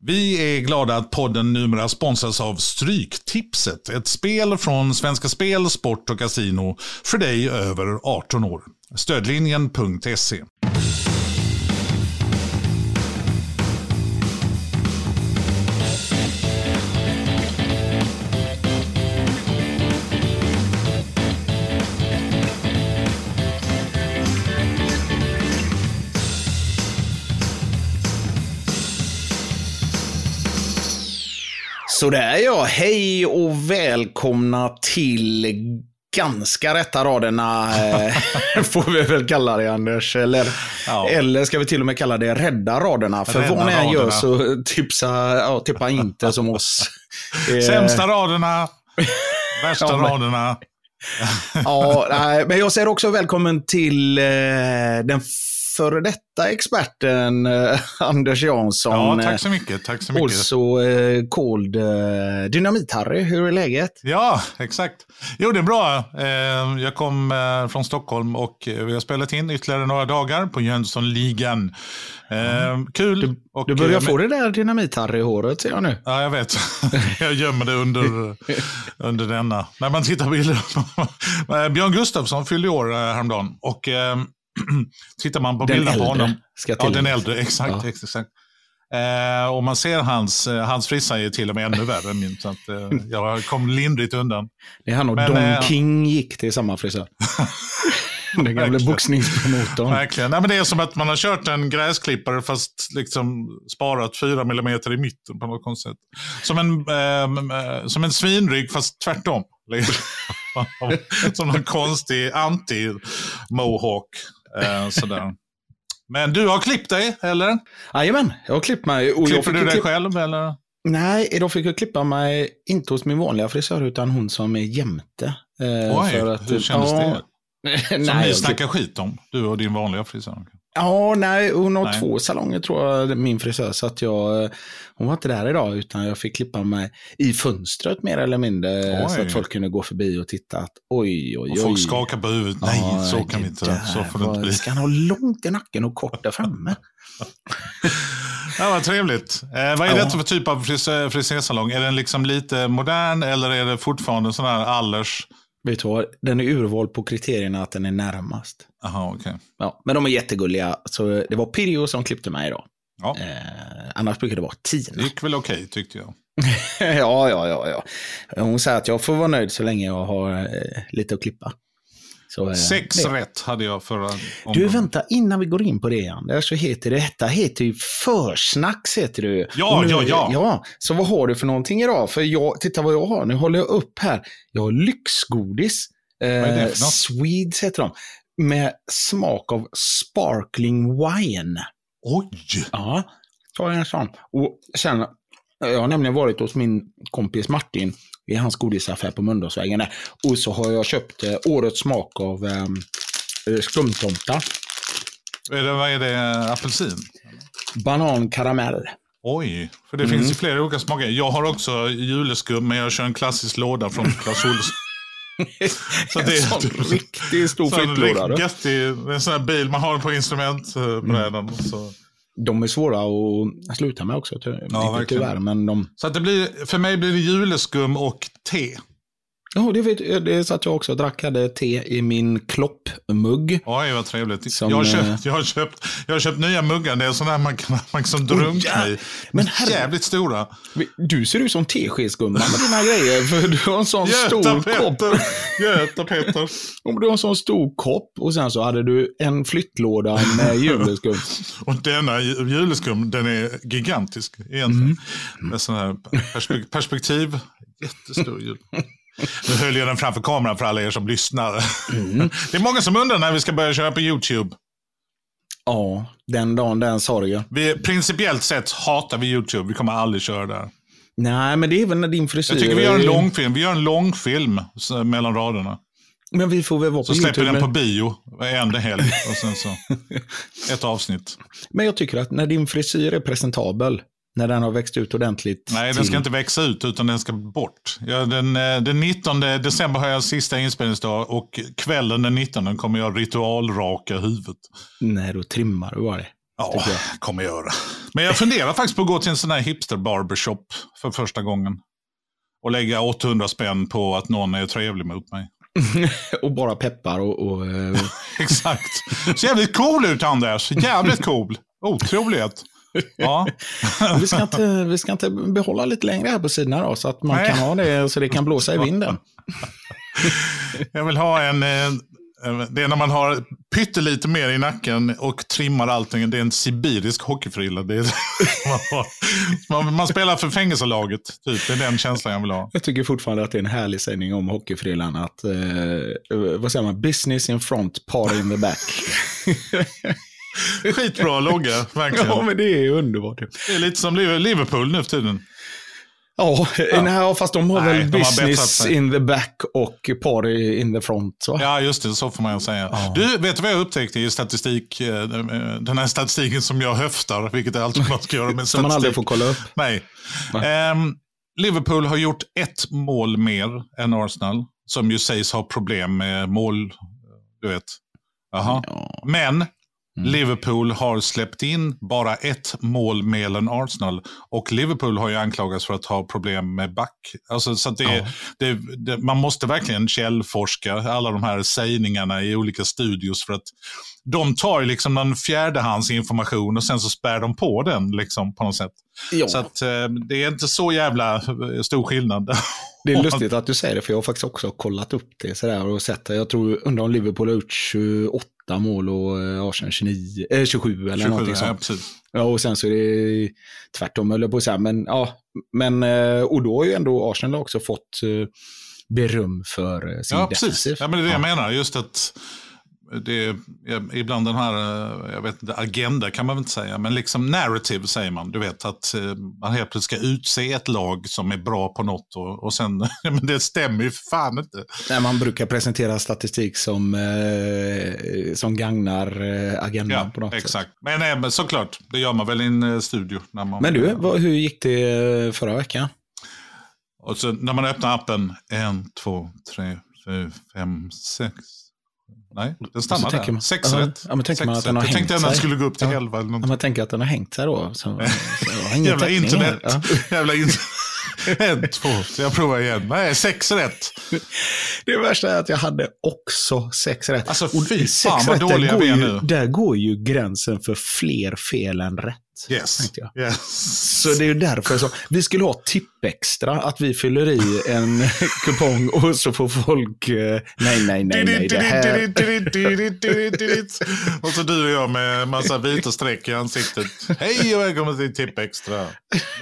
Vi är glada att podden numera sponsras av Stryktipset. Ett spel från Svenska Spel, Sport och Casino för dig över 18 år. Stödlinjen.se. Sådär ja, hej och välkomna till ganska rätta raderna, eh, får vi väl kalla det Anders. Eller, ja. eller ska vi till och med kalla det rädda raderna. För rädda vad ni än gör så tipsa, ja, tippa inte som oss. Sämsta raderna, värsta ja, men, raderna. ja, nej, men jag säger också välkommen till eh, den före detta experten eh, Anders Jansson. Ja, tack så mycket. Tack så mycket. Also eh, called eh, Dynamit-Harry. Hur är läget? Ja, exakt. Jo, det är bra. Eh, jag kom eh, från Stockholm och vi har spelat in ytterligare några dagar på Jönssonligan. Mm. Kul. Du, och, du börjar få det där Dynamit-Harry-håret ser jag nu. Ja, jag vet. jag gömmer det under, under denna. När man tittar på bilder. Björn Gustafsson fyllde år häromdagen. Och Tittar man på den bilder på honom. Ska ja, den äldre, exakt. Ja. exakt. Eh, och man ser hans, eh, hans frissa är till och med ännu värre än min. Så att, eh, jag kom lindrigt undan. Det är han och Men, Don eh, King gick till samma frisör. Den gamle boxningspromotorn. Verkligen. Nej, men det är som att man har kört en gräsklippare fast liksom sparat fyra millimeter i mitten på något konstigt Som en, eh, som en svinrygg fast tvärtom. som en konstig anti-mohawk. Eh, sådär. Men du har klippt dig, eller? Jajamän, jag har klippt mig. Och Klipper du dig klipp... själv, eller? Nej, idag fick jag klippa mig, inte hos min vanliga frisör, utan hon som är jämte. Eh, Oj, för att, hur kändes ja, det? Som nej, ni snackar skit om, du och din vanliga frisör. Ja, nej, hon har nej. två salonger tror jag, min frisör. Så att jag, hon var inte där idag, utan jag fick klippa mig i fönstret mer eller mindre. Oj. Så att folk kunde gå förbi och titta att oj, oj, oj. Och folk skakar på huvudet. Nej, ja, så kan vi inte. Så får det inte bli. Ska han ha långt i nacken och kort där framme? ja, vad trevligt. Eh, vad är ja. det för typ av frisörsalong? Är den liksom lite modern eller är det fortfarande sån här allers? Vet du vad? Den är urvald på kriterierna att den är närmast. Aha, okay. ja, men de är jättegulliga. Så det var Pirjo som klippte mig idag. Ja. Eh, annars brukar det vara Tina. Det gick väl okej okay, tyckte jag. ja, ja, ja, ja. Hon säger att jag får vara nöjd så länge jag har eh, lite att klippa. Så, eh, Sex det. rätt hade jag förra omgången. Du, vänta, innan vi går in på det, Anders, så heter det, detta heter ju försnacks. Heter det. Ja, nu, ja, ja. ja. Så vad har du för någonting idag? För jag, titta vad jag har, nu håller jag upp här. Jag har lyxgodis. Eh, vad är det för något? Swedes heter de. Med smak av sparkling wine. Oj! Ja, ta en sån. Och sen, jag har nämligen varit hos min kompis Martin i hans godisaffär på Mölndalsvägen. Och så har jag köpt eh, årets smak av ehm, eh, skumtomta. Är det, vad är det? Apelsin? Banan karamell. Oj, för det mm. finns ju flera olika smaker. Jag har också juleskum, men jag kör en klassisk låda från Clas Ohlson. så det är en riktigt stor flyttlåda. En sån här bil man har på instrumentbrädan. Mm. Så de är svåra att sluta med också, ty ja, tyvärr. Men de... Så att det blir, för mig blir det juleskum och te. Ja, det, vet, det satt jag också och drack. hade te i min kloppmugg. Oj, vad trevligt. Som, jag, har köpt, eh, jag, har köpt, jag har köpt nya muggar. Det är sådana här man kan, man kan drunkna oh, i. Men herre, jävligt stora. Du ser ut som teskedsgumman med dina grejer. För du har en sån Göta stor Peter. kopp. Göta Peter. Om du har en sån stor kopp och sen så hade du en flyttlåda med juleskum. och denna juleskum, den är gigantisk egentligen. Mm. Med sån här perspektiv. Jättestor jul. Nu höll jag den framför kameran för alla er som lyssnar. Mm. Det är många som undrar när vi ska börja köra på YouTube. Ja, den dagen, den sorgen. Vi, principiellt sett hatar vi YouTube. Vi kommer aldrig köra där. Nej, men det är väl när din frisyr... Jag tycker vi gör en långfilm. Vi gör en långfilm mellan raderna. Men vi får väl vara på så YouTube. Så släpper den på bio en helg. Och sen så ett avsnitt. Men jag tycker att när din frisyr är presentabel, när den har växt ut ordentligt? Nej, den ska inte växa ut utan den ska bort. Ja, den, eh, den 19 december har jag sista inspelningsdag och kvällen den 19 kommer jag ritualraka huvudet. Nej, då trimmar du bara det. Ja, jag. kommer jag göra. Men jag funderar faktiskt på att gå till en sån här hipster barbershop för första gången. Och lägga 800 spänn på att någon är trevlig mot mig. och bara peppar och... och uh... Exakt. Ser jävligt cool ut Anders. Jävligt cool. Otroligt. Ja. vi, ska inte, vi ska inte behålla lite längre här på sidorna då, så att man Nej. kan ha det så det kan blåsa i vinden. Jag vill ha en, eh, det är när man har pyttelite mer i nacken och trimmar allting. Det är en sibirisk hockeyfrilla. Det är, man, man, spelar för fängelselaget. Typ. Det är den känslan jag vill ha. Jag tycker fortfarande att det är en härlig sägning om hockeyfrillan. Att, eh, vad säger man? Business in front, party in the back. Skitbra logga, verkligen. Ja, men det är underbart. Det är lite som Liverpool nu för tiden. Ja, ja. Nej, fast de har Nej, väl de business har in the back och party in the front. Så. Ja, just det. Så får man säga. Ja. Du, vet du vad jag upptäckte i statistik? Eh, den här statistiken som jag höftar, vilket är allt man ska göra med statistik. Som man aldrig får kolla upp. Nej. Um, Liverpool har gjort ett mål mer än Arsenal, som ju sägs ha problem med mål. Du vet. Jaha. Ja. Men Mm. Liverpool har släppt in bara ett mål mer än Arsenal. Och Liverpool har ju anklagats för att ha problem med back. Alltså, så det, ja. det, det, man måste verkligen källforska alla de här sägningarna i olika studios. för att de tar liksom någon fjärdehandsinformation och sen så spär de på den liksom, på något sätt. Ja. Så att, eh, det är inte så jävla eh, stor skillnad. Det är lustigt att du säger det, för jag har faktiskt också kollat upp det sådär och sett det. Jag tror, undrar om Liverpool har gjort 28 mål och eh, Arsenal 29, äh, 27 eller 27, någonting sånt. Ja, ja, och sen så är det tvärtom, höll jag på att säga. Men, ja, men, och då har ju ändå Arsenal också fått beröm för sin ja, defensiv. Precis. Ja, men det är det jag menar. Just att det är ibland den här, eh, jag vet inte, agenda kan man väl inte säga, men liksom narrative säger man. Du vet att eh, man helt plötsligt ska utse ett lag som är bra på något och, och sen, men det stämmer ju fan inte. Nej, man brukar presentera statistik som, eh, som gagnar eh, agendan ja, på något exakt. sätt. Men, nej, men såklart, det gör man väl i en studio. När man, men du, vad, hur gick det förra veckan? Och så när man öppnar appen, en, två, tre, fyra, fem, sex, Nej, den stannar där. Man, Sex rätt. Ja, men tänker man att den har jag tänkte att den skulle gå upp till ja. elva. Eller något. Ja, man tänker att den har hängt sig då. Så, så Jävla internet. Ja. Jävla internet. en, två, så jag provar igen. Nej, sex rätt. Det värsta är att jag hade också sex rätt. Alltså fy fan vad dåliga vi är nu. Där går ju gränsen för fler fel än rätt. Yes. yes. Så det är därför så. Vi skulle ha Bäckstra, att vi fyller i en kupong och så får folk... Eh, nej, nej, nej, nej. Det här... och så du och jag med massa vita streck i ansiktet. Hej och välkommen till tippextra.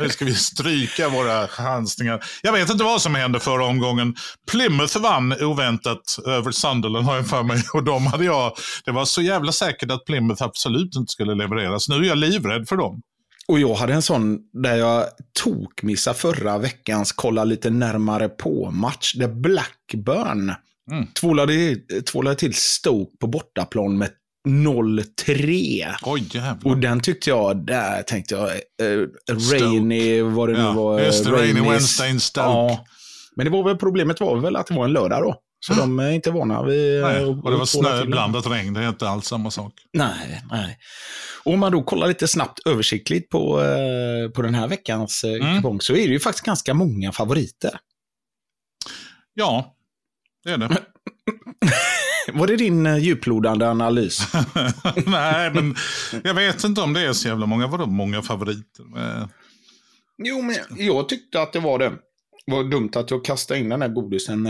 Nu ska vi stryka våra chansningar. Jag vet inte vad som hände förra omgången. Plymouth vann oväntat över Sunderland har jag för mig. Och de hade jag... Det var så jävla säkert att Plymouth absolut inte skulle levereras. Nu är jag livrädd för dem. Och jag hade en sån där jag tokmissade förra veckans kolla lite närmare på-match. Där Blackburn mm. tvålade, tvålade till Stoke på bortaplan med 0-3. Oj, jävlar. Och den tyckte jag, där tänkte jag, uh, Rainy, vad det ja, nu var. Just det, Rainy Wednesday in Stoke. Ja. Men det var väl, problemet var väl att det var en lördag då. Så mm. de är inte vana vid... Nej, och det var snöblandat regn, det är inte alls samma sak. Nej, nej. Och om man då kollar lite snabbt översiktligt på, eh, på den här veckans eh, mm. kupong så är det ju faktiskt ganska många favoriter. Ja, det är det. Var det din eh, djuplodande analys? Nej, men jag vet inte om det är så jävla många. Vadå många favoriter? Jo, men jag tyckte att det var det. Det var dumt att jag kastade in den här godisen.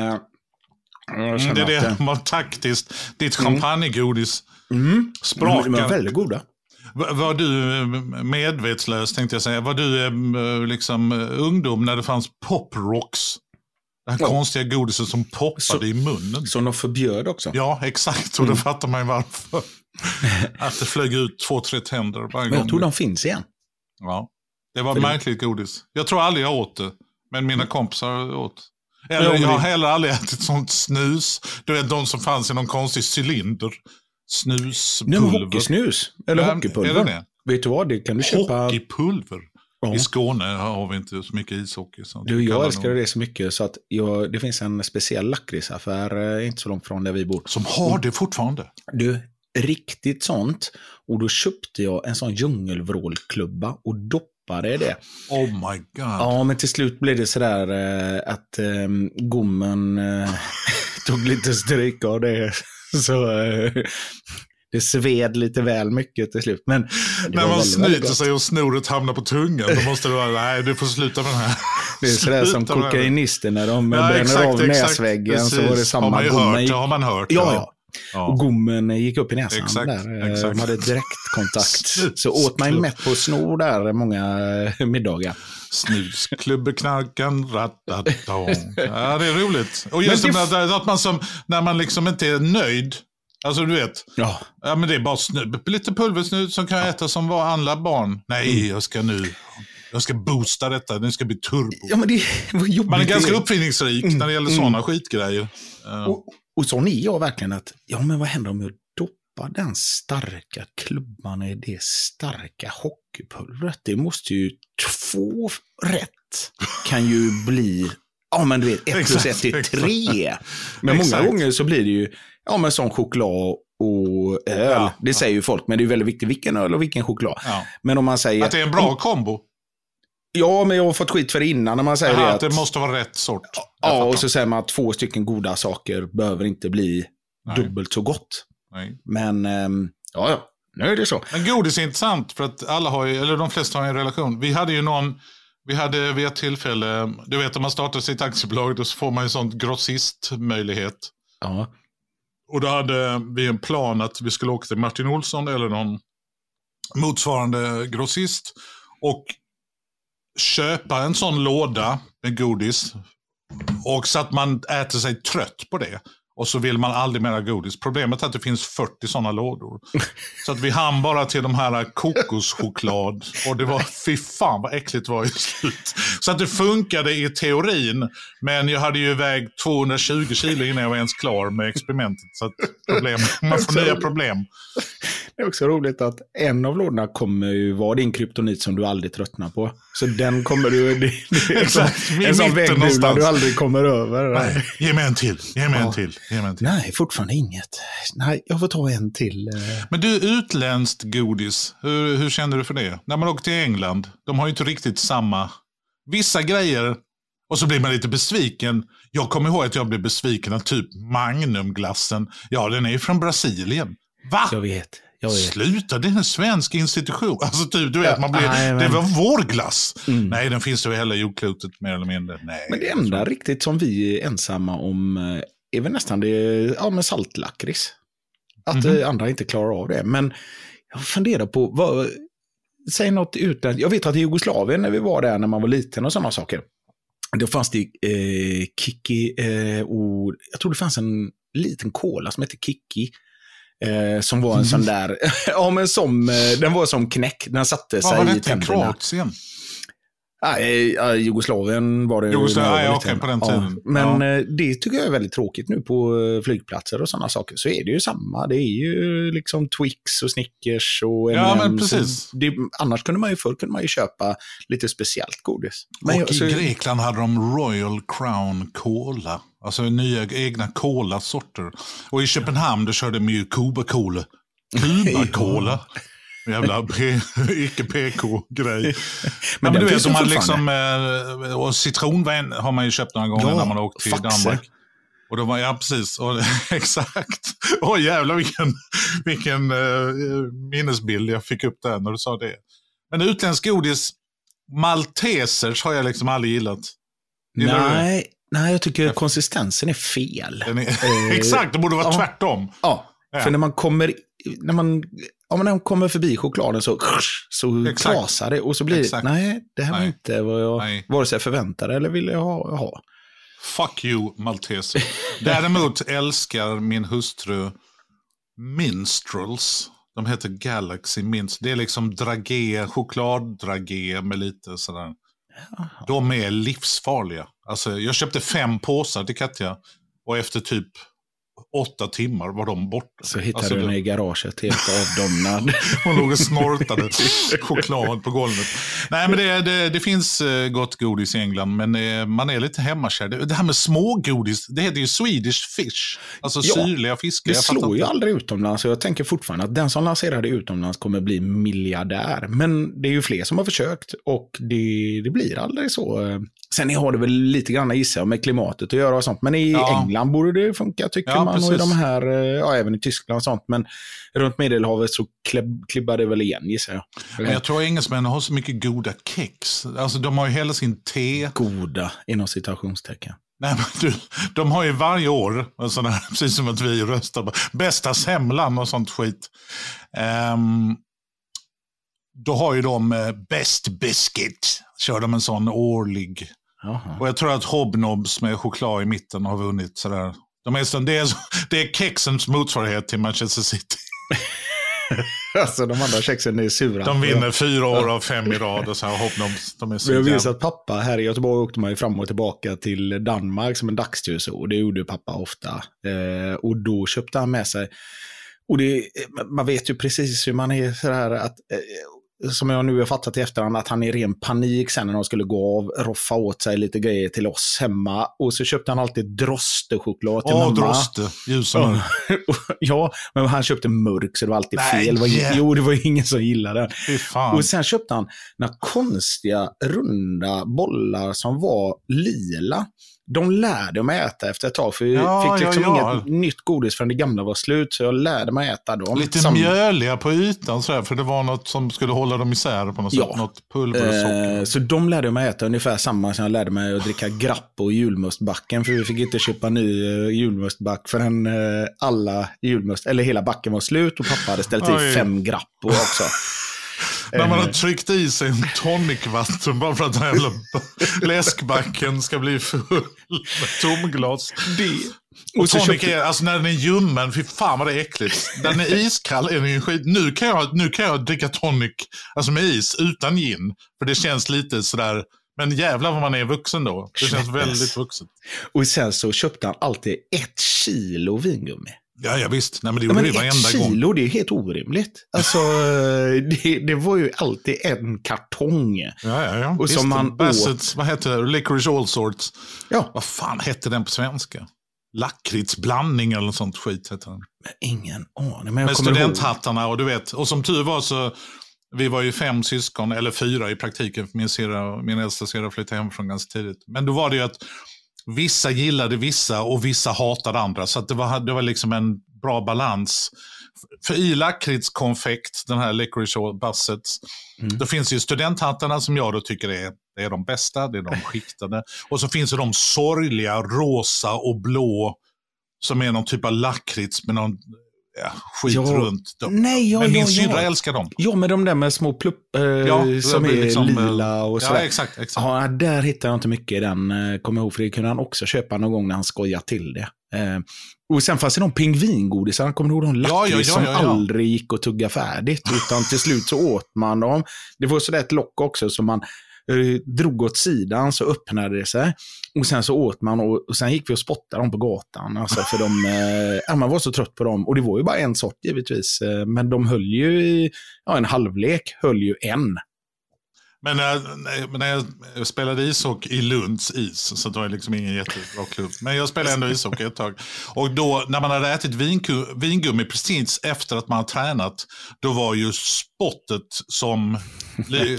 Mm, det är det var taktiskt. Ditt mm. champagnegodis mm. sprakar. De är väldigt goda. Var du eh, medvetslös tänkte jag säga? Var du eh, liksom eh, ungdom när det fanns poprocks? Det här ja. konstiga godiset som poppade så, i munnen. Som de förbjöd också. Ja, exakt. Och mm. då fattar man ju varför. Att det flög ut två, tre tänder varje gång. Jag tror de finns igen. Ja, det var För märkligt det... godis. Jag tror aldrig jag åt det. Men mina kompisar åt. Eller jag har heller aldrig ätit sånt snus. Du vet de som fanns i någon konstig cylinder. Snuspulver. Nej, hockeysnus. Eller ja, hockeypulver. Är det det? Vet du vad, det kan du köpa. Hockeypulver? Ja. I Skåne har vi inte så mycket ishockey. Så du, jag älskar det så mycket så att jag, det finns en speciell lakritsaffär inte så långt från där vi bor. Som har det fortfarande? Du, riktigt sånt. Och då köpte jag en sån djungelvrålklubba och doppade i det. Oh my god. Ja, men till slut blev det sådär eh, att eh, gommen eh, tog lite stryk av det. Så eh, det sved lite väl mycket till slut. Men När man snyter sig och snoret hamnar på tungan, då måste det vara, nej du får sluta med den här. Det är sådär som kokainister när de ja, bränner exakt, av exakt, näsväggen precis. så var det samma. Hört, gick... har man hört. Ja, ja. Ja. Och gommen gick upp i näsan exakt, där. Exakt. De hade direktkontakt. så åt man mätt på snor där många eh, middagar. Snusklubbeknarkan, ratatong. Ja, det är roligt. Och just det... att, man som, när man liksom inte är nöjd, Alltså du vet. Ja. ja men det är bara snö, lite pulversnut som kan jag äta som var andra barn. Nej, mm. jag ska nu jag ska boosta detta, det ska bli turbo. Ja, men det var Man är ganska uppfinningsrik mm. när det gäller mm. sådana skitgrejer. Och, och sån är jag verkligen att, ja men vad händer om jag doppar den starka klubban i det starka hockeypulvret? Det måste ju, två rätt kan ju bli Ja, men du vet, ett plus ett är tre. Men många gånger så blir det ju, ja men sån choklad och öl. Ja, det säger ju folk, men det är väldigt viktigt vilken öl och vilken choklad. Ja. Men om man säger... Att det är en bra kombo. Ja, men jag har fått skit för det innan när man säger Aha, det. Att det måste vara rätt sort. Ja, och så säger man att två stycken goda saker behöver inte bli Nej. dubbelt så gott. Nej. Men, ähm, ja, ja. Nu är det så. Men godis är intressant för att alla har ju, eller de flesta har en relation. Vi hade ju någon, vi hade vid ett tillfälle, du vet om man startar sitt aktiebolag då får man en sån grossistmöjlighet. Ja. Och då hade vi en plan att vi skulle åka till Martin Olsson eller någon motsvarande grossist. Och köpa en sån låda med godis. Och så att man äter sig trött på det. Och så vill man aldrig mer ha godis. Problemet är att det finns 40 sådana lådor. Så att vi hann bara till de här kokoschoklad. Och det var, fy fan vad äckligt det var i slut. Så att det funkade i teorin. Men jag hade ju vägt 220 kilo innan jag var ens klar med experimentet. Så att problem, man får nya problem. Det är också roligt att en av lådorna kommer ju vara din kryptonit som du aldrig tröttnar på. Så den kommer du... Det, det är Exakt, en sån väggbula du aldrig kommer över. Nej, ge mig en till. Ge mig ja. en till. Ge mig en till. Nej, fortfarande inget. Nej, jag får ta en till. Eh. Men du, utländskt godis. Hur, hur känner du för det? När man åker till England, de har ju inte riktigt samma... Vissa grejer och så blir man lite besviken. Jag kommer ihåg att jag blev besviken av typ Magnumglassen. Ja, den är ju från Brasilien. Va? Jag vet. Sluta, det är en svensk institution. Alltså typ, du vet, man blir, nej, men... det var vår glass. Mm. Nej, den finns över hela jordklotet mer eller mindre. Nej, men det enda så. riktigt som vi är ensamma om eh, är väl nästan det, ja men saltlakrits. Att mm -hmm. andra inte klarar av det. Men jag funderar på, vad, säg något utländskt. Jag vet att i Jugoslavien när vi var där när man var liten och sådana saker. Då fanns det eh, Kiki eh, och jag tror det fanns en liten cola som hette Kiki. Eh, som var en sån mm. där, ja men som, eh, den var som knäck. Den satte sig i tänderna. Vad var det? Kroatien? Nej, Jugoslavien var det. Jugoslavien, ja, okej, på den tiden. Ja, men ja. Eh, det tycker jag är väldigt tråkigt nu på eh, flygplatser och sådana saker. Så är det ju samma. Det är ju liksom Twix och Snickers och Ja, men precis. Det, annars kunde man ju förr kunde man ju köpa lite speciellt godis. Men och jag, i Grekland hade de Royal Crown Cola. Alltså nya egna cola-sorter. Och i Köpenhamn då körde de ju Cuba Cola. Cuba Cola. Jävla icke-PK-grej. men, men du vet, man liksom, eh, och citronvin har man ju köpt några gånger ja, när man har åkt till faxe. Danmark. Och då var, ja, precis. Och, exakt. Åh jävlar vilken, vilken uh, minnesbild jag fick upp där när du sa det. Men utländsk godis, maltesers har jag liksom aldrig gillat. Gillar Nej, nej, jag tycker konsistensen är fel. Är, exakt, det borde vara ja, tvärtom. Ja, ja, för när man kommer, när man om man kommer förbi chokladen så, så krasar det och så blir det, nej, det här var nej. inte vad jag nej. vare sig förväntade eller ville ha. ha. Fuck you, malteser. Däremot älskar min hustru minstrels. De heter Galaxy Minst. Det är liksom dragé, chokladdragé med lite sådär. De är livsfarliga. Alltså, jag köpte fem påsar till Katja och efter typ åtta timmar var de borta. Så hittade alltså, du henne i garaget helt avdomnad. Hon låg och snortade choklad på golvet. Nej, men det, det, det, finns eh, gott godis i England, men eh, man är lite hemmakär. Det här med smågodis, det heter ju Swedish fish. Alltså ja, syrliga fiskar. Det slår ju aldrig utomlands. Jag tänker fortfarande att den som lanserar det utomlands kommer bli miljardär. Men det är ju fler som har försökt och det, det blir aldrig så. Sen har det väl lite grann, gissar med klimatet att göra och sånt. Men i ja. England borde det funka, tycker ja, man. Och i de här, ja, även i Tyskland och sånt. Men runt Medelhavet så klibbar det väl igen, gissar jag. Men jag tror engelsmännen har så mycket goda kex. Alltså de har ju hela sin te. Goda, inom citationstecken. Nej, men du, de har ju varje år, sådana här, precis som att vi röstar på bästa semlan och sånt skit. Um, då har ju de uh, Best Biscuit, kör de en sån årlig. Aha. Och jag tror att Hobnobs med choklad i mitten har vunnit sådär. De är det, är, det är kexens motsvarighet till Manchester City. alltså de andra kexen är sura. De vinner fyra år av fem i rad och så här, hopp, de, de är så Jag minns att pappa här i Göteborg åkte man ju fram och tillbaka till Danmark som en dagstur. Och det gjorde pappa ofta. Eh, och då köpte han med sig och det, man vet ju precis hur man är sådär att eh, som jag nu har fattat i efterhand, att han i ren panik sen när de skulle gå av roffa åt sig lite grejer till oss hemma. Och så köpte han alltid Droste-choklad till Åh, mamma. Droste, ljus och mörk. ja, men han köpte mörk så det var alltid Nej, fel. Det var, yeah. Jo, det var ingen som gillade den. Och sen köpte han några konstiga runda bollar som var lila de lärde mig äta efter ett tag, för vi ja, fick liksom ja, ja. inget nytt godis förrän det gamla var slut, så jag lärde mig äta dem. Lite som... mjöliga på ytan, sådär, för det var något som skulle hålla dem isär på något sätt, något pulver och socker. Eh, så de lärde mig äta ungefär samma som jag lärde mig att dricka Grappo och julmustbacken, för vi fick inte köpa ny uh, julmustback förrän uh, alla julmust, eller hela backen var slut och pappa hade ställt i fem Grappo också. När man har tryckt i sig en tonicvatten bara för att den jävla läskbacken ska bli full med tomglas. Det. Och tonic köpte... är, alltså när den är ljummen, fy fan vad det är äckligt. Den är iskall, är den ju skit. Nu kan, jag, nu kan jag dricka tonic alltså med is utan gin. För det känns lite sådär, men jävlar vad man är vuxen då. Det känns väldigt vuxet. Och sen så köpte han alltid ett kilo vingummi. Ja, ja visst. Nej, men det gjorde ja, men varenda kilo, gång. det är helt orimligt. Alltså, det, det, var ju alltid en kartong. Ja, ja, ja. Och som man Bassett, åt... vad heter det? Licorice All Sorts. Ja. Vad fan hette den på svenska? Lakritsblandning eller något sånt skit heter den. Men ingen aning. Men Med studenthattarna och du vet. Och som tur var så, vi var ju fem syskon, eller fyra i praktiken. Min, syrra, min äldsta syrra flyttade hemifrån ganska tidigt. Men då var det ju att vissa gillade vissa och vissa hatade andra. Så det, var, det var liksom en bra balans. För i lakritskonfekt, den här licorice basset, mm. då finns ju studenthattarna som jag då tycker är, är de bästa, det är de skiktade. Och så finns det de sorgliga rosa och blå som är någon typ av lakrits med någon ja, skit ja, runt. Dem. Nej, ja, men min ja, syrra ja. älskar dem. Ja, med de där med små plupp eh, ja, som är liksom, lila och sådär. Ja, exakt, exakt. Ja, där hittar jag inte mycket i den, eh, kommer jag ihåg, för det kunde han också köpa någon gång när han skojade till det. Eh, och sen fanns det de pingvingodisarna, kommer du ihåg de lakrits ja, ja, som aldrig gick att tugga färdigt? Utan till slut så åt man dem. Det var sådär ett lock också som man Eh, drog åt sidan så öppnade det sig. Och sen så åt man och, och sen gick vi och spottade dem på gatan. Alltså för de, eh, man var så trött på dem. Och det var ju bara en sort givetvis. Eh, men de höll ju i ja, en halvlek, höll ju en. Eh, men när, när jag spelade ishockey i Lunds is, så det var liksom ingen jättebra klubb. Men jag spelade ändå ishockey ett tag. Och då när man hade ätit vingummi precis efter att man hade tränat, då var ju spottet som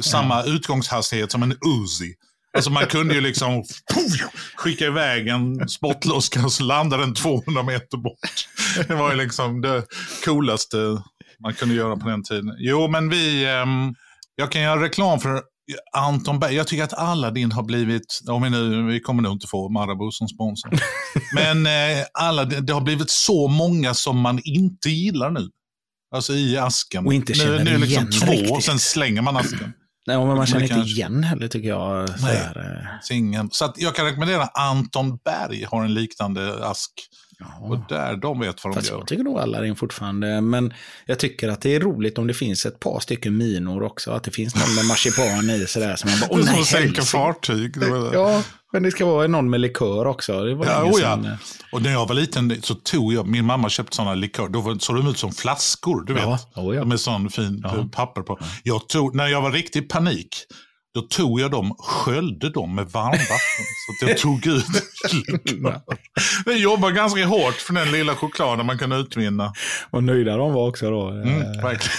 samma utgångshastighet som en Uzi. Alltså man kunde ju liksom skicka iväg en spottloska och så landade den 200 meter bort. Det var ju liksom det coolaste man kunde göra på den tiden. Jo, men vi... Um, jag kan göra reklam för Anton Berg. Jag tycker att Aladdin har blivit, om vi, nu, vi kommer nog inte få Marabou som sponsor. Men eh, alla, det har blivit så många som man inte gillar nu. Alltså i asken. Och inte känner nu, nu är det liksom igen två riktigt. och sen slänger man asken. Nej, men man känner inte kanske... igen heller tycker jag. Så Nej, eh. ingen. Så jag kan rekommendera Anton Berg har en liknande ask. Ja. Och där, de vet vad de Fast gör. Jag tycker nog Aladdin fortfarande, men jag tycker att det är roligt om det finns ett par stycken minor också. Att det finns någon med marsipan i sådär. Som man bara, Åh, är som sänka fartyg. Ja, men det ska vara någon med likör också. Det var ja, oh ja. Eh, och när jag var liten så tog jag, min mamma köpte sådana likör, då såg de ut som flaskor, du ja. vet. Oh ja. Med sån fin ja. papper på. Jag tog, när jag var riktigt panik, då tog jag dem, sköljde dem med varmvatten så att jag tog ut. Det jobbar ganska hårt för den lilla chokladen man kan utvinna. Och nöjda de var också då. Mm, verkligen.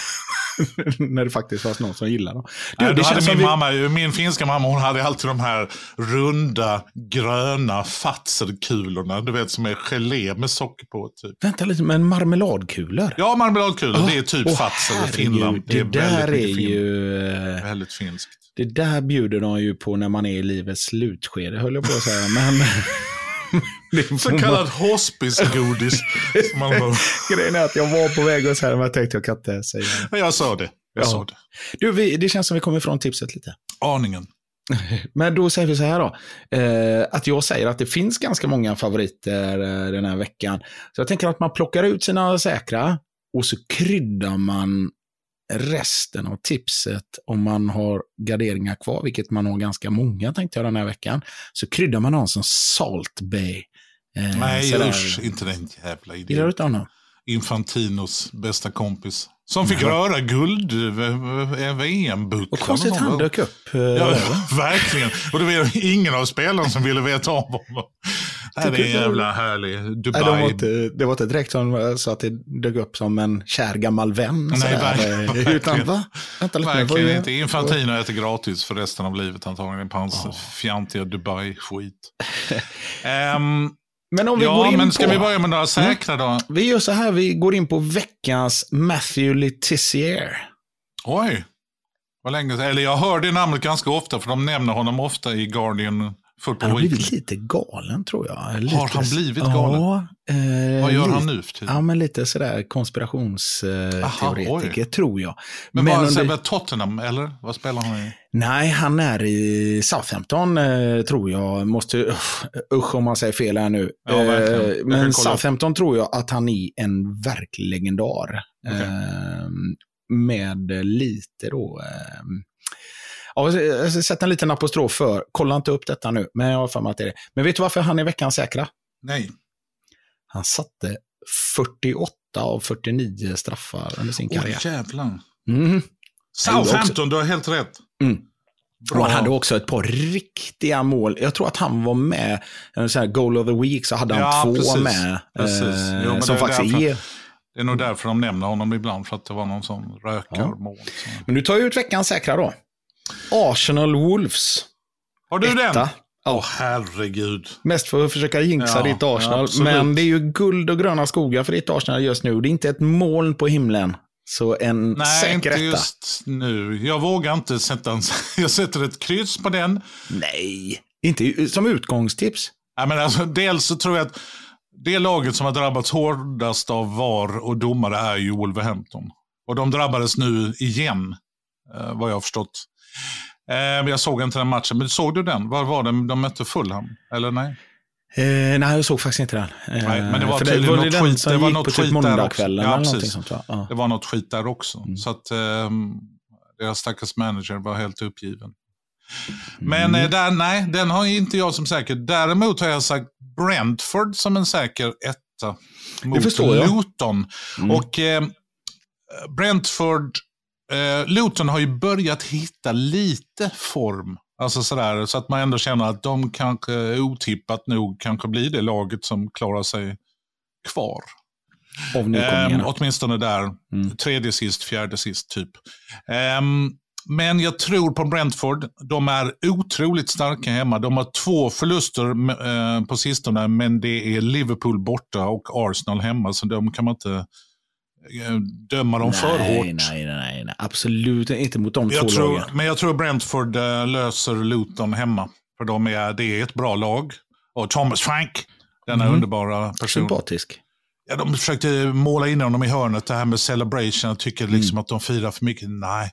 när det faktiskt fanns någon som gillade dem. Du, Nej, det hade min, vi... mamma, min finska mamma hon hade alltid de här runda, gröna fatselkulorna. Du vet som är gelé med socker på. Typ. Vänta lite, men marmeladkulor? Ja, marmeladkulor. Oh, det är typ oh, fatsel i Finland. Det, det där är ju... Eh, väldigt finskt. Det där bjuder de ju på när man är i livets slutskede, höll jag på att säga. Men... Så kallad hospice-godis. Grejen är att jag var på väg att säga det, men jag tänkte jag kan inte säga det. Men jag sa det. Jag ja. sa det. Du, vi, det känns som vi kommer ifrån tipset lite. Aningen. Men då säger vi så här då. Eh, att jag säger att det finns ganska många favoriter eh, den här veckan. Så jag tänker att man plockar ut sina säkra och så kryddar man resten av tipset, om man har garderingar kvar, vilket man har ganska många tänkte jag den här veckan, så kryddar man någon som Salt Bay. Eh, Nej, usch, inte den jävla idén. Gillar du inte honom? Infantinos bästa kompis. Som fick ja. röra guld VM-bucklan. Och konstigt han dök upp. Eh, ja, verkligen. Och det var ingen av spelarna som ville veta om honom. Det är en jävla härlig Dubai. Nej, det, var inte, det var inte direkt som, så att det dök upp som en kär gammal vän. Nej, verkligen. Utan va? Vänta lite, verkligen inte. Infantino äter gratis för resten av livet antagligen på hans oh. fjantiga Dubai-skit. um, Men om vi ja, går in men ska vi börja med några säkra då? Mm. Vi gör så här, vi går in på veckans Matthew Letizier. Oj, vad länge Eller jag hör det namnet ganska ofta, för de nämner honom ofta i Guardian han har blivit lite galen tror jag. Lite, har han blivit galen? Ja, eh, Vad gör lite, han nu för tiden? Ja, men lite sådär konspirationsteoretiker tror jag. Men, men vad, under... Tottenham eller? Vad spelar han i? Nej, han är i Southampton eh, tror jag. Måste, usch om man säger fel här nu. Ja, eh, men Southampton tror jag att han är en verklig legendar. Okay. Eh, med lite då ehm, Ja, jag sett en liten apostrof för. Kolla inte upp detta nu, men jag har för mig att det är det. Men vet du varför han är veckans säkra? Nej. Han satte 48 av 49 straffar under sin karriär. Åh, jävlar. Mm. Southampton, du har helt rätt. Mm. Och han hade också ett par riktiga mål. Jag tror att han var med, en sån här Goal of the Week, så hade han ja, två precis. med. Precis. Eh, jo, som faktiskt är... Det är nog därför de nämner honom ibland, för att det var någon sån rökarmål. Ja. Men du tar ju ut veckans säkra då. Arsenal Wolves. Har du Etta. den? Åh oh, herregud. Mest för att försöka jinxa ja, ditt Arsenal. Ja, men det är ju guld och gröna skogar för ditt Arsenal just nu. Det är inte ett moln på himlen. Så en Nej, säker inte just nu. Jag vågar inte sätta en... Jag sätter ett kryss på den. Nej, inte som utgångstips. Ja, men alltså, dels så tror jag att det laget som har drabbats hårdast av VAR och domare är ju Wolverhampton. Och de drabbades nu igen, eh, vad jag har förstått. Eh, jag såg inte den matchen, men såg du den? Var var den? De mötte Fulham, eller nej? Eh, nej, jag såg faktiskt inte den. Eh, nej, men det var tydligen något skit, det var något typ skit där också. Ja, precis. Sånt, ja. Det var något skit där också. Mm. Så att eh, deras stackars manager var helt uppgiven. Men mm. eh, där, nej, den har inte jag som säker. Däremot har jag sagt Brentford som en säker etta mot Luton. Mm. Och eh, Brentford Eh, Luton har ju börjat hitta lite form. Alltså sådär, så att man ändå känner att de kanske otippat nog kanske blir det laget som klarar sig kvar. Eh, åtminstone där. Mm. Tredje sist, fjärde sist typ. Eh, men jag tror på Brentford. De är otroligt starka hemma. De har två förluster eh, på sistone, men det är Liverpool borta och Arsenal hemma, så de kan man inte döma dem nej, för hårt. Nej, nej, nej, absolut inte mot de jag två tror, lagen. Men jag tror Brentford äh, löser Luton hemma. För de är, det är ett bra lag. Och Thomas Frank, denna mm. underbara person. Sympatisk. Ja, de försökte måla in honom i hörnet, det här med celebration. Jag tycker liksom mm. att de firar för mycket. Nej,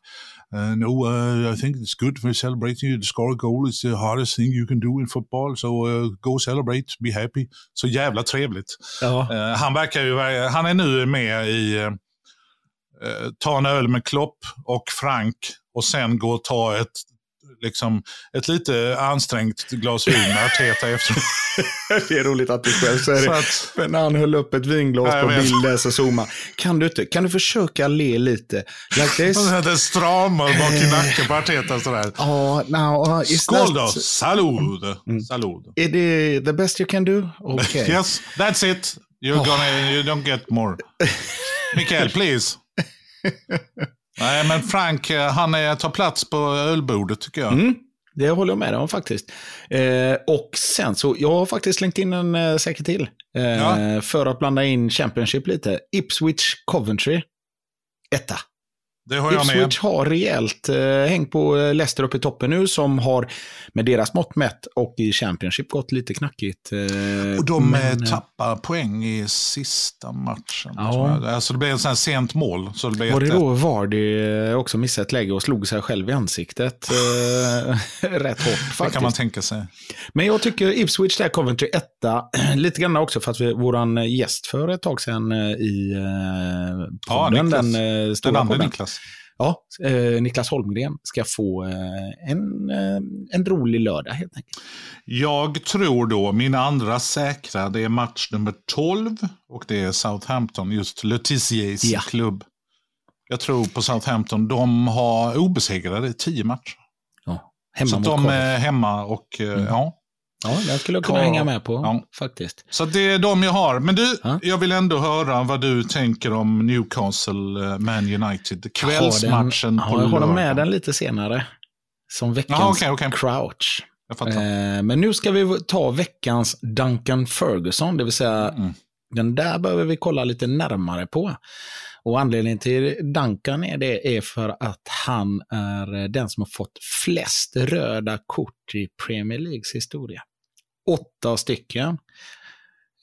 Uh, no, uh, I think it's good for celebrating. You score a goal is the hardest thing you can do in football. So uh, go celebrate, be happy. Så jävla trevligt. Ja. Uh, han verkar ju, han är nu med i Ta en öl med Klopp och Frank och sen gå och ta ett liksom, ett lite ansträngt glas vin med Arteta efter. det är roligt att du själv säger det. Att, när han höll upp ett vinglas på bilden så zoomar. Kan du inte, kan du försöka le lite? Like this? Det stramar bak i nacken på Arteta sådär. Oh, uh, Skål då! Salud! Mm. Salud. Är det the best you can do? Okay. yes, that's it. You're oh. gonna, you don't get more. Mikael, please. Nej, men Frank, eh, han är, tar plats på ölbordet tycker jag. Mm, det håller jag med om faktiskt. Eh, och sen så, jag har faktiskt slängt in en eh, säker till. Eh, ja. För att blanda in Championship lite. Ipswich Coventry. Etta. Det har jag Ipswich har rejält eh, hängt på eh, Leicester uppe i toppen nu som har med deras mått mätt och i Championship gått lite knackigt. Eh, och de men, eh, tappar poäng i sista matchen. Ja. Alltså det blev en sån här sent mål. Så det blev var det då Vardy eh, också missade ett läge och slog sig själv i ansiktet eh, rätt hårt faktiskt. Det kan man tänka sig. Men jag tycker Ipswich där, Coventry etta, lite grann också för att vi, våran gäst för ett tag sedan i eh, podden, ja, den eh, stora den andra Niklas. Ja, eh, Niklas Holmgren ska få eh, en, eh, en rolig lördag helt enkelt. Jag tror då, min andra säkra, det är match nummer 12 och det är Southampton, just Letiziers ja. klubb. Jag tror på Southampton, de har obesegrade i tio matcher. Ja, hemma Så de är hemma och eh, mm. ja, Ja, den skulle jag kunna hänga med på ja. faktiskt. Så det är de jag har. Men du, ja. jag vill ändå höra vad du tänker om Newcastle eh, Man United. Kvällsmatchen jag på Jag har dem med den lite senare. Som veckans ja, okay, okay. crouch. Eh, men nu ska vi ta veckans Duncan Ferguson, det vill säga mm. den där behöver vi kolla lite närmare på. Och anledningen till Duncan är det är för att han är den som har fått flest röda kort i Premier Leagues historia åtta stycken.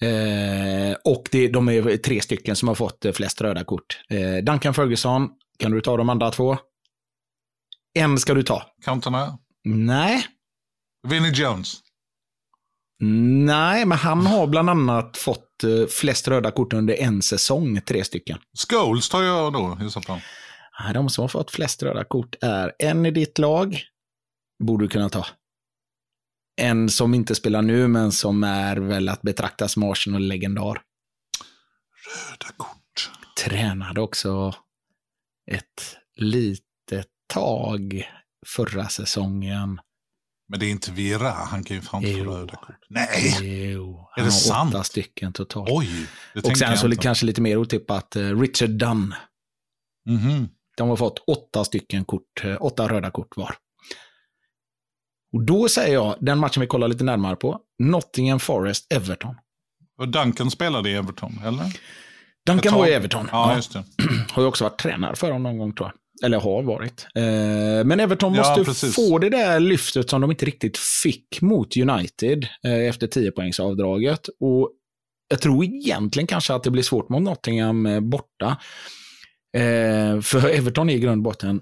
Eh, och det, de är tre stycken som har fått eh, flest röda kort. Eh, Duncan Ferguson, kan du ta de andra två? En ska du ta. Cantona? Nej. Vinnie Jones? Nej, men han har bland annat fått eh, flest röda kort under en säsong, tre stycken. Scholes tar jag då i så fall. de som har fått flest röda kort är en i ditt lag, borde du kunna ta. En som inte spelar nu, men som är väl att betrakta som Arsenal-legendar. Röda kort. Tränade också ett litet tag förra säsongen. Men det är inte Vera, han kan ju fan inte få röda kort. Nej! Jo, är det sant? åtta stycken totalt. Oj! Och sen så kanske lite mer otippat, eh, Richard Dunn. Mm -hmm. De har fått åtta stycken kort, eh, åtta röda kort var. Och då säger jag, den matchen vi kollar lite närmare på, Nottingham Forest, Everton. Och Duncan spelade i Everton, eller? Duncan var i Everton. Ja, just det. Har ju också varit tränare för dem någon gång, tror jag. Eller har varit. Eh, men Everton måste ja, få det där lyftet som de inte riktigt fick mot United eh, efter 10-poängsavdraget. Och jag tror egentligen kanske att det blir svårt mot Nottingham eh, borta. för Everton är i grund och botten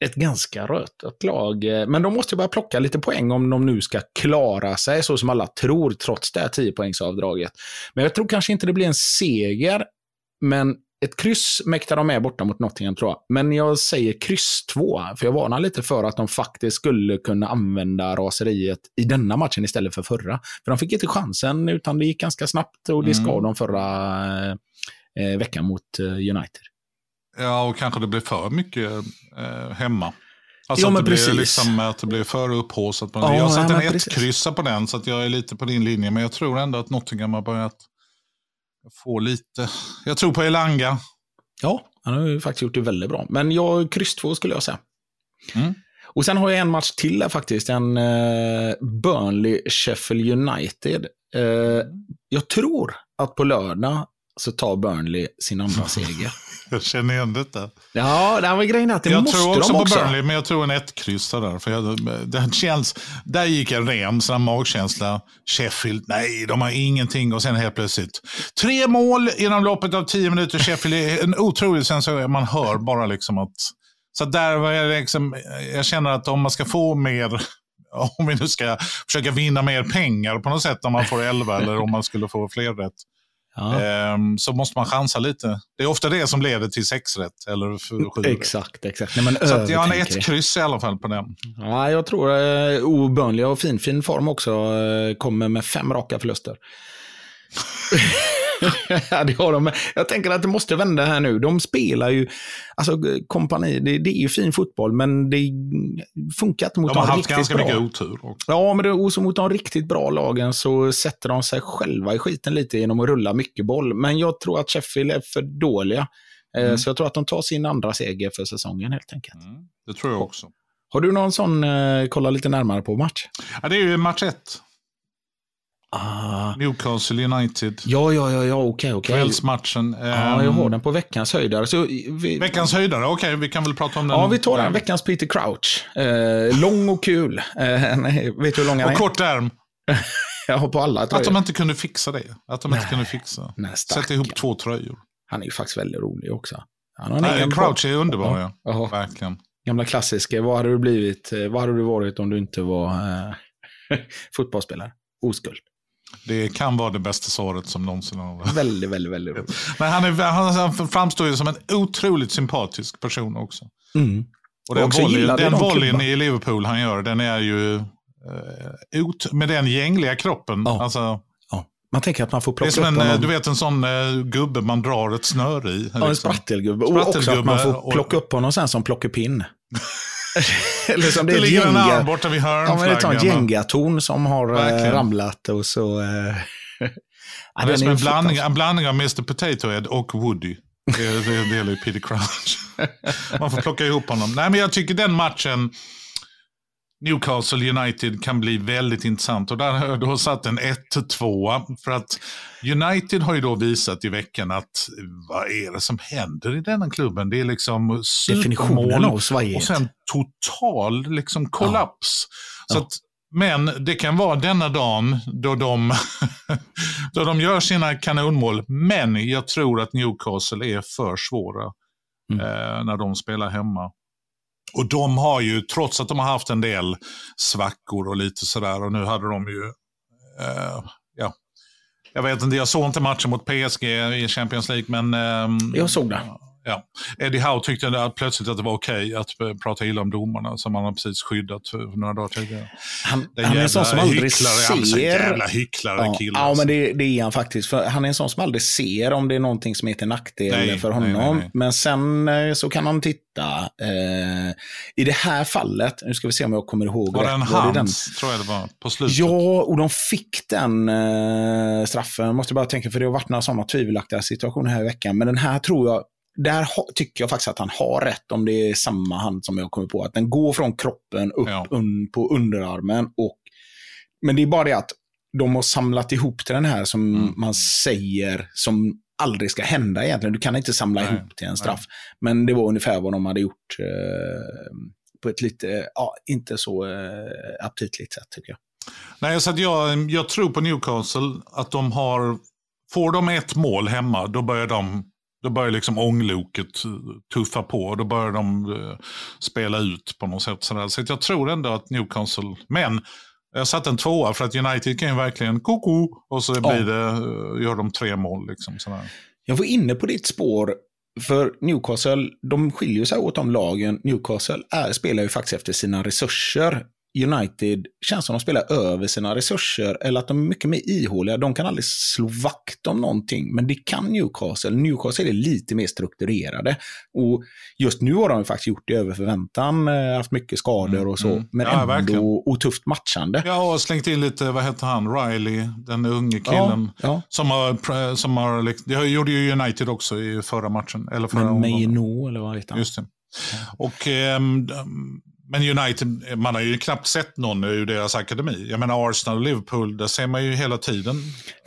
ett ganska rötet lag. Eh, men de måste börja plocka lite poäng om de nu ska klara sig så som alla tror, trots det här 10-poängsavdraget. Men jag tror kanske inte det blir en seger, men ett kryss mäktar de med borta mot Nottingham tror jag. Men jag säger kryss 2, för jag varnar lite för att de faktiskt skulle kunna använda raseriet i denna matchen istället för förra. För de fick inte chansen, utan det gick ganska snabbt och det ska mm. de förra eh, veckan mot eh, United. Ja, och kanske det blir för mycket eh, hemma. Alltså ja, att, det blir liksom, att det blir för upphaussat. Ja, jag har satt en ett-kryssa på den, så att jag är lite på din linje. Men jag tror ändå att Nottingham har börjat få lite... Jag tror på Elanga. Ja, han har ju faktiskt gjort det väldigt bra. Men jag, kryss två skulle jag säga. Mm. Och sen har jag en match till där faktiskt. En uh, Burnley-Sheffield United. Uh, jag tror att på lördag så tar Burnley sin andra seger. Jag känner igen detta. Ja, det var grejen att det jag måste tror också de också på Burnley, men jag tror en ett där. För jag, det känns, där gick en ren sån magkänsla. Sheffield, nej, de har ingenting. Och sen helt plötsligt, tre mål inom loppet av tio minuter. Sheffield är en otrolig sensation. Man hör bara liksom att Så där var jag, liksom, jag känner att om man ska få mer, om vi nu ska försöka vinna mer pengar på något sätt om man får 11 eller om man skulle få fler rätt. Ja. Ehm, så måste man chansa lite. Det är ofta det som leder till sex rätt eller sju. Exakt, exakt. Nej, men så att jag har ett kryss i alla fall på den. Ja, jag tror eh, obönliga och fin, fin form också eh, kommer med fem raka förluster. ja, det har de. Jag tänker att det måste vända här nu. De spelar ju, alltså kompani, det, det är ju fin fotboll, men det funkar inte mot de, de riktigt bra. De har haft ganska mycket otur också. Ja, men det, och mot de riktigt bra lagen så sätter de sig själva i skiten lite genom att rulla mycket boll. Men jag tror att Sheffield är för dåliga. Eh, mm. Så jag tror att de tar sin andra seger för säsongen helt enkelt. Mm, det tror jag också. Har du någon sån, eh, kolla lite närmare på match? Ja, det är ju match ett. Ah. Newcastle United. Ja, ja, ja, ja okej, okej. Kvällsmatchen. Ja, jag har ehm, den på veckans höjdare. Så vi... Veckans höjdare, okej, okay, vi kan väl prata om den. Ja, vi tar den. Veckans Peter Crouch. Eh, lång och kul. Eh, nej, vet du hur lång han är? Och kort ärm. jag har på alla tröjor. Att de inte kunde fixa det. Att de nej, inte kunde fixa. Sätta ihop två tröjor. Han är ju faktiskt väldigt rolig också. Han har nej, Crouch är underbar, ja. ja. Verkligen. Gamla klassiska. Vad hade du blivit? Eh, vad hade du varit om du inte var eh, fotbollsspelare? Oskuld. Det kan vara det bästa svaret som någonsin har Väldigt, väldigt, väldigt roligt. Men han, är, han framstår ju som en otroligt sympatisk person också. Mm. Och den, volley, den volleyn i Liverpool han gör, den är ju uh, med den gängliga kroppen. Ja. Alltså, man tänker att man får plocka upp Det är som en, du vet, en sån uh, gubbe man drar ett snöre i. Ja, en sprattelgubbe. Och också att man får plocka upp honom sen som plockepinn. Eller som det, det ligger en arm borta vid hörnflaggan. Ja, det är en jengatorn som har eh, Verkligen. ramlat och så... Eh, ja, det är som en blandning, en blandning av Mr Potato Head och Woody. Det är en del i Peter Crouch. Man får plocka ihop honom. Nej, men jag tycker den matchen, Newcastle United kan bli väldigt intressant. Och där har du satt en 1-2. För att United har ju då visat i veckan att vad är det som händer i denna klubben? Det är liksom supermål och sen total liksom kollaps. Ja. Så. Att, men det kan vara denna dagen då de, då de gör sina kanonmål. Men jag tror att Newcastle är för svåra mm. eh, när de spelar hemma. Och de har ju, trots att de har haft en del svackor och lite sådär, och nu hade de ju, eh, ja, jag vet inte, jag såg inte matchen mot PSG i Champions League, men... Eh, jag såg det. Ja. Eddie Howe tyckte att plötsligt att det var okej okay att prata illa om domarna som han har precis skyddat för några dagar tidigare. Han, han är en sån som aldrig hycklare, ser... Jävla hycklare ja, kille. Ja, alltså. men det, det, är han faktiskt. För han är en sån som aldrig ser om det är någonting som är till nackdel nej, för honom. Nej, nej, men sen eh, så kan han titta. Eh, I det här fallet, nu ska vi se om jag kommer ihåg var rätt. Den var det hans, tror jag det var, på slutet? Ja, och de fick den eh, straffen. Måste bara tänka, för det har varit några sådana tvivelaktiga situationer här i veckan. Men den här tror jag där tycker jag faktiskt att han har rätt om det är samma hand som jag kommer på. Att den går från kroppen upp ja. un, på underarmen. Och, men det är bara det att de har samlat ihop till den här som mm. man säger som aldrig ska hända egentligen. Du kan inte samla Nej. ihop till en straff. Nej. Men det var ungefär vad de hade gjort eh, på ett lite, ja, inte så eh, aptitligt sätt tycker jag. Nej, så jag, jag tror på Newcastle att de har, får de ett mål hemma, då börjar de då börjar liksom ångloket tuffa på och då börjar de uh, spela ut på något sätt. Sådär. Så jag tror ändå att Newcastle, men jag satte en tvåa för att United kan ju verkligen koko och så blir det, uh, gör de tre mål. Liksom, sådär. Jag var inne på ditt spår, för Newcastle, de skiljer sig åt de lagen. Newcastle är, spelar ju faktiskt efter sina resurser. United känns som de spelar över sina resurser eller att de är mycket mer ihåliga. De kan aldrig slå vakt om någonting, men det kan Newcastle. Newcastle är lite mer strukturerade. Och just nu har de faktiskt gjort det över förväntan, eh, haft mycket skador mm, och så, mm. men ja, ändå verkligen. och tufft matchande. Ja, och slängt in lite, vad heter han, Riley, den unge killen. Ja, ja. Som har, som har, det gjorde ju United också i förra matchen. Eller förra men Maino, eller vad heter han? Just det. Och um, men United, man har ju knappt sett någon ur deras akademi. Jag menar Arsenal och Liverpool, där ser man ju hela tiden.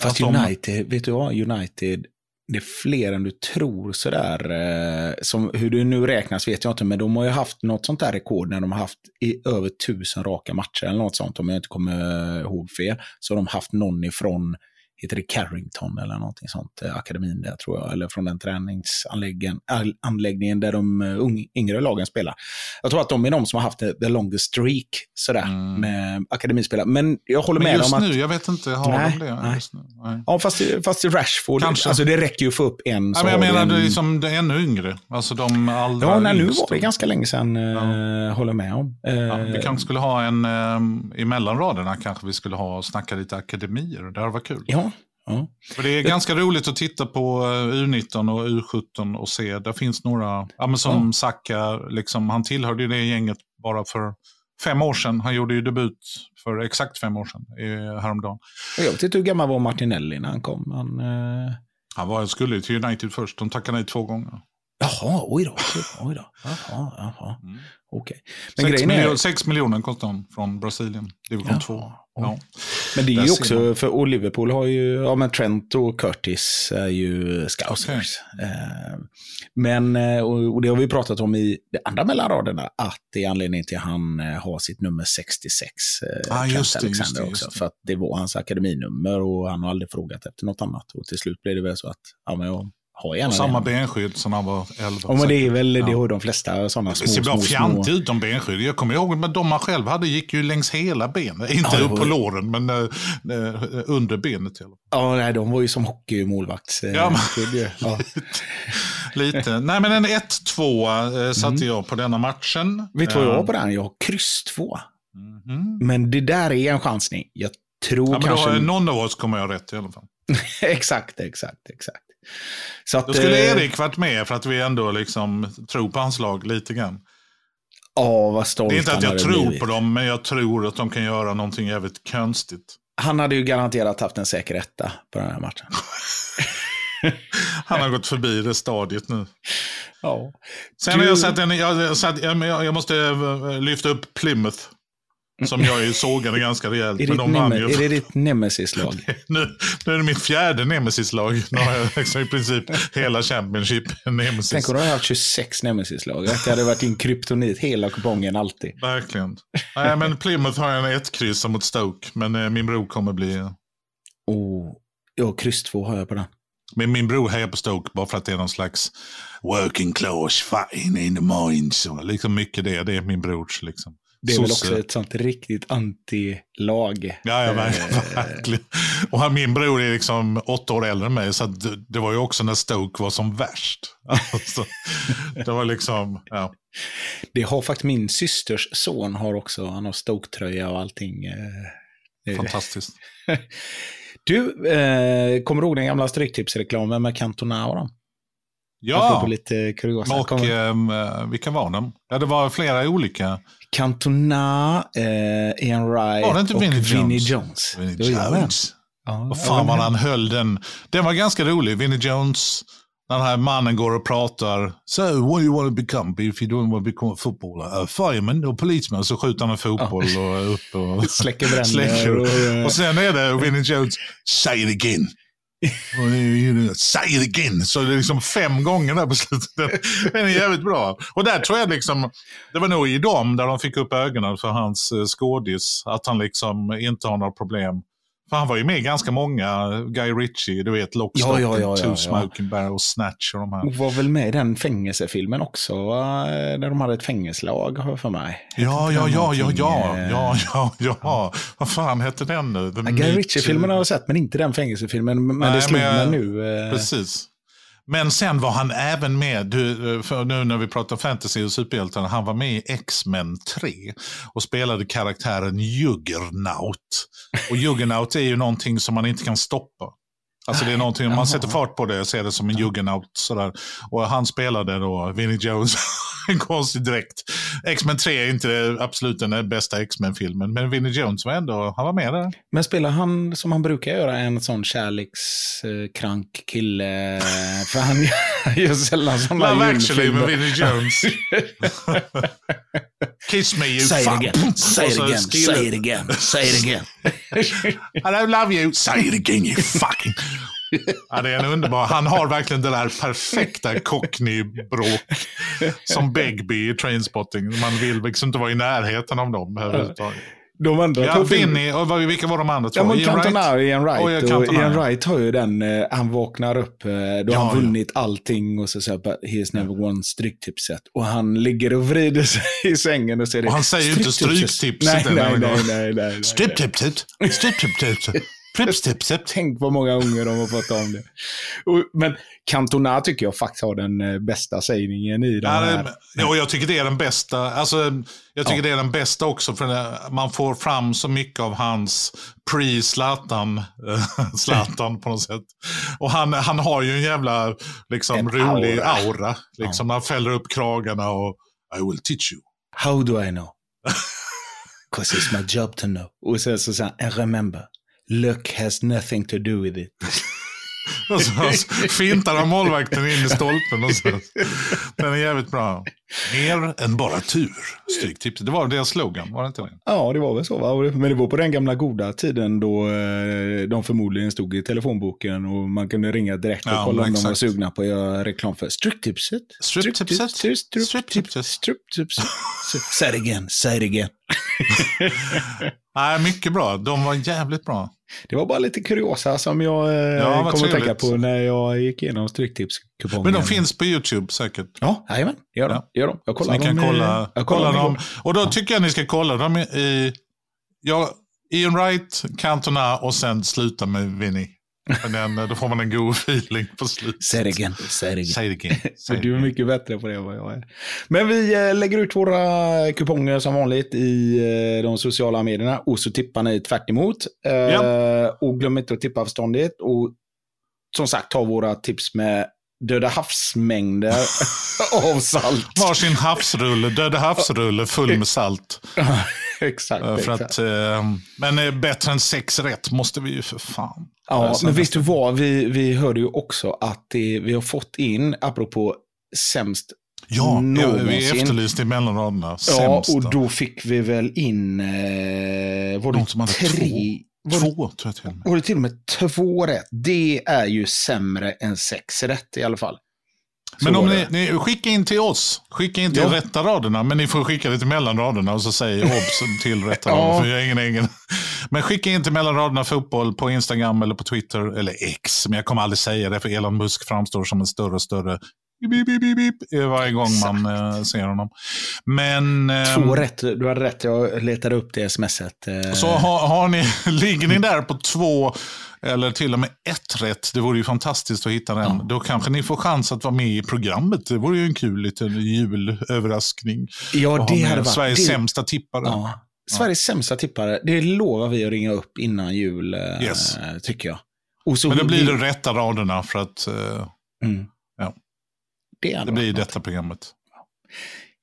Fast United, de... vet du vad? United, det är fler än du tror sådär. Eh, som, hur det nu räknas vet jag inte, men de har ju haft något sånt där rekord när de har haft i över tusen raka matcher eller något sånt, om jag inte kommer ihåg fel. Så har de haft någon ifrån heter det Carrington eller någonting sånt, eh, akademin där tror jag, eller från den träningsanläggningen där de uh, yngre lagen spelar. Jag tror att de är de som har haft the longest streak sådär, mm. med akademispelare. Men jag håller Men med om att... just nu, jag vet inte, har nej, de det nej. just nu? Nej. Ja, fast, fast i Rashford, Kanske. alltså det räcker ju att få upp en. Ja, men jag menar, en... det är liksom det är ännu yngre. Alltså de allra Ja, nej, nu var det ganska länge sedan, ja. håller med om. Ja, vi kanske skulle ha en, um, i mellanraderna kanske vi skulle ha och snacka lite akademier. Det hade varit kul. Ja, Ja. För det är ganska roligt att titta på eh, U19 och U17 och se. Där finns några, ja, men som ja. Saka, liksom, han tillhörde det gänget bara för fem år sedan. Han gjorde ju debut för exakt fem år sedan, häromdagen. Jag vet inte hur gammal var Martinelli när han kom. Han, eh... han var, skulle till United först. De tackade nej två gånger. Jaha, oj då. Oj då. Jaha, jaha. Mm. Okay. Men 6, miljoner, är... 6 miljoner kostar han från Brasilien, division 2. Ja. Men det är ju också, för och Liverpool har ju, ja men Trent och Curtis är ju scousers. Okay. Eh, men, eh, och det har vi pratat om i de andra mellanraderna, att det är anledningen till att han eh, har sitt nummer 66. Ah, just det, just det, också, För att det var hans akademinummer och han har aldrig frågat efter något annat. Och till slut blev det väl så att, ja men jag har gärna samma benskydd som han var 11. Ja, men det är väl, ja. det har de flesta sådana små, Det ser bara fjantigt ut de benskydd. Jag kommer ihåg, men de man själv hade gick ju längs hela benet. Inte ja, upp på låren, men äh, under benet. Ja, nej, de var ju som hockeymålvakts äh, ja, ja. Lite. Nej, men en 1-2 äh, satte mm. jag på denna matchen. Vet du vad jag har på den? Jag har kryss 2. Mm. Men det där är en chansning. Jag tror ja, men kanske... Då, någon av oss kommer jag rätt i alla fall. exakt, exakt, exakt. Så att, Då skulle eh, Erik varit med för att vi ändå liksom tror på hans lag lite grann. Ja, vad stolt Det är inte att jag tror blivit. på dem, men jag tror att de kan göra någonting jävligt konstigt. Han hade ju garanterat haft en säker etta på den här matchen. Han har gått förbi det stadiet nu. Ja. Sen du... har jag sett en, jag, jag, jag måste eh, lyfta upp Plymouth. Som jag ju sågade ganska rejält. Är, men de vann ju. är det ditt nemesis-lag? nu, nu är det mitt fjärde nemesis-lag. Nu har jag liksom i princip hela Championship nemesis. Tänk om du hade haft 26 nemesis-lag. Det hade varit din kryptonit hela kupongen alltid. Verkligen. Nej, men Plymouth har en ett kryss mot Stoke. Men eh, min bror kommer bli... Oh, ja, kryss två har jag på den. Men min bror hejar på Stoke bara för att det är någon slags working class fighting in the mines. liksom mycket det. Det är min brors liksom. Det är Sosse. väl också ett sånt riktigt anti-lag. Ja, ja verkligen. Och min bror är liksom åtta år äldre än mig, så det var ju också när Stoke var som värst. Alltså, det var liksom, ja. Det har faktiskt min systers son har också, han har Stoke-tröja och allting. Eh, Fantastiskt. du, eh, kommer du ihåg den gamla Stryktipsreklamen med Cantona och dem? Ja, lite och eh, vilka var de? Ja, det var flera olika. Cantona, eh, Ian Wright var det inte och Vinnie Jones. Vinnie Jones. Vinnie Jones. Ja, och fan vad han höll den. Den var ganska rolig. Vinnie Jones, den här mannen går och pratar. So, what do you want to become if you don't want to become a footballer? A fireman or policeman? Så skjuter han en fotboll ja. och upp och släcker bränder. Och, och sen är det Vinnie Jones, say it again. Say it again! Så det är liksom fem gånger där på slutet. Den är jävligt bra. Och där tror jag liksom, det var nog i dem där de fick upp ögonen för hans eh, skådis. Att han liksom inte har några problem för han var ju med i ganska många, Guy Ritchie, du vet, Lock, ja, ja, ja, Two ja, Smoking Barrels, Snatch och de här. Och var väl med i den fängelsefilmen också, där de hade ett fängelslag, har jag för mig. Ja, ja, ja, ja, ja, ja, ja, ja, vad fan hette den nu? Guy Ritchie-filmen har jag sett, men inte den fängelsefilmen, men Nej, det slog mig nu. Eh. Precis. Men sen var han även med, du, eh, för nu när vi pratar fantasy och superhjältar, han var med i X-Men 3 och spelade karaktären Juggernaut. Och Juggernaut är ju någonting som man inte kan stoppa. Alltså det är någonting, man sätter fart på det så är det som en juggernaut. Sådär. Och han spelade då Vinnie Jones, en konstig dräkt. X-Men 3 är inte absolut den bästa X-Men-filmen, men Vinnie Jones var ändå, han var med där. Men spelar han som han brukar göra, en sån kärlekskrank kille? För han gör sällan sådana Love actually med Vinnie Jones. Kiss me you say. It again. Say it again. Say it again. Say it again. I don't love you. Say it again you fucking... Ja, det är en underbar. Han har verkligen det där perfekta cockney-bråk. Som Begbie i Trainspotting. Man vill liksom inte vara i närheten av dem överhuvudtaget. De andra ja, Vinny, och vilka var de andra två? Ja, men Cantona och Ian Wright. Och, och Ian Wright har ju den, eh, han vaknar upp, eh, då har han vunnit ja. allting och så säger han he's never won stryktipset. Och han ligger och vrider sig i sängen och säger Och han säger ju inte stryktipset. Nej, nej, nej, nej, nej. Stryktipset, stryktipset. Pripstipset. Tänk vad många gånger de har fått om det. Men Cantona tycker jag faktiskt har den eh, bästa sägningen i den här. Ja, jag tycker det är den bästa. Alltså, jag tycker ja. det är den bästa också för man får fram så mycket av hans pre-Zlatan eh, Zlatan på något sätt. Och han, han har ju en jävla liksom, en rolig aura. aura liksom, ja. Han fäller upp kragarna och I will teach you. How do I know? Because it's my job to know. Och sen så säger han, remember, Luck has nothing to do with it. och så fintar han målvakten in i stolpen. Och så. Den är jävligt bra. Mer än bara tur. Stryktipset. Det var deras slogan, var det inte det? Ja, det var väl så. Va? Men det var på den gamla goda tiden då eh, de förmodligen stod i telefonboken och man kunde ringa direkt och ja, kolla om de var sugna på att göra reklam för Stryktipset. Stryktipset. Stryktipset. Stryktipset. Say it again, say it again. Nej, mycket bra. De var jävligt bra. Det var bara lite kuriosa som jag eh, ja, kom att tänka på när jag gick igenom Stryktipskupongen. Men de finns på YouTube säkert? Ja, jajamän. Gör de. Gör de. Jag kollar ni kan dem, kolla, jag kolla dem. Och då ja. tycker jag ni ska kolla dem i... Ja, Ian Wright, Cantona och sen sluta med Vinny. Den, då får man en god feeling på slutet. Again. Say it again. Say it du är mycket bättre på det än vad jag är. Men vi eh, lägger ut våra kuponger som vanligt i eh, de sociala medierna och så tippar ni tvärt emot. Eh, ja. Och glöm inte att tippa förståndigt. Och som sagt, ta våra tips med Döda havsmängder av salt. Varsin havsrulle, Döda havsrulle full med salt. exakt. För exakt. Att, men bättre än sex rätt måste vi ju för fan. Ja, men visst du vad, vi, vi hörde ju också att det, vi har fått in, apropå sämst Ja, någonsin. vi efterlyste mellan raderna. Ja, och då fick vi väl in, eh, var det som hade tre? Två, två tror jag till och med. Var det till och med två rätt? Det är ju sämre än sex rätt i alla fall. Men om ni, ni skickar in till oss, skicka in till ja. rätta raderna, men ni får skicka det till mellanraderna och så säger obs till rätta raderna, för jag ingen egen. Men skicka in till mellanraderna fotboll på Instagram eller på Twitter, eller X, men jag kommer aldrig säga det, för Elon Musk framstår som en större och större Bip, bip, bip, varje gång man äh, ser honom. Men, Två rätt, du hade rätt. Jag letade upp det smset. Äh. Så har, har ni, ligger ni där på två eller till och med ett rätt, det vore ju fantastiskt att hitta den. Ja. Då kanske ni får chans att vara med i programmet. Det vore ju en kul liten julöverraskning. Ja, det hade varit... Sveriges det... sämsta tippare. Ja. Sveriges ja. sämsta tippare, det lovar vi att ringa upp innan jul, yes. tycker jag. Men då blir det rätta raderna för att... Mm. Det, det blir detta programmet.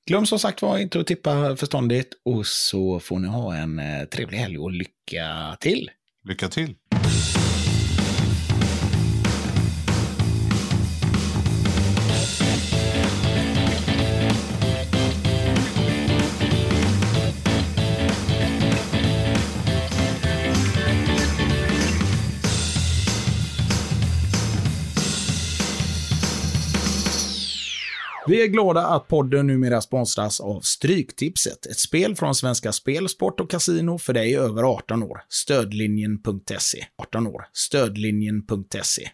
Glöm som sagt var inte att tippa förståndigt och så får ni ha en eh, trevlig helg och lycka till. Lycka till. Vi är glada att podden numera sponsras av Stryktipset, ett spel från Svenska Spel, Sport och Casino för dig över 18 år. Stödlinjen.se. 18 år. Stödlinjen.se.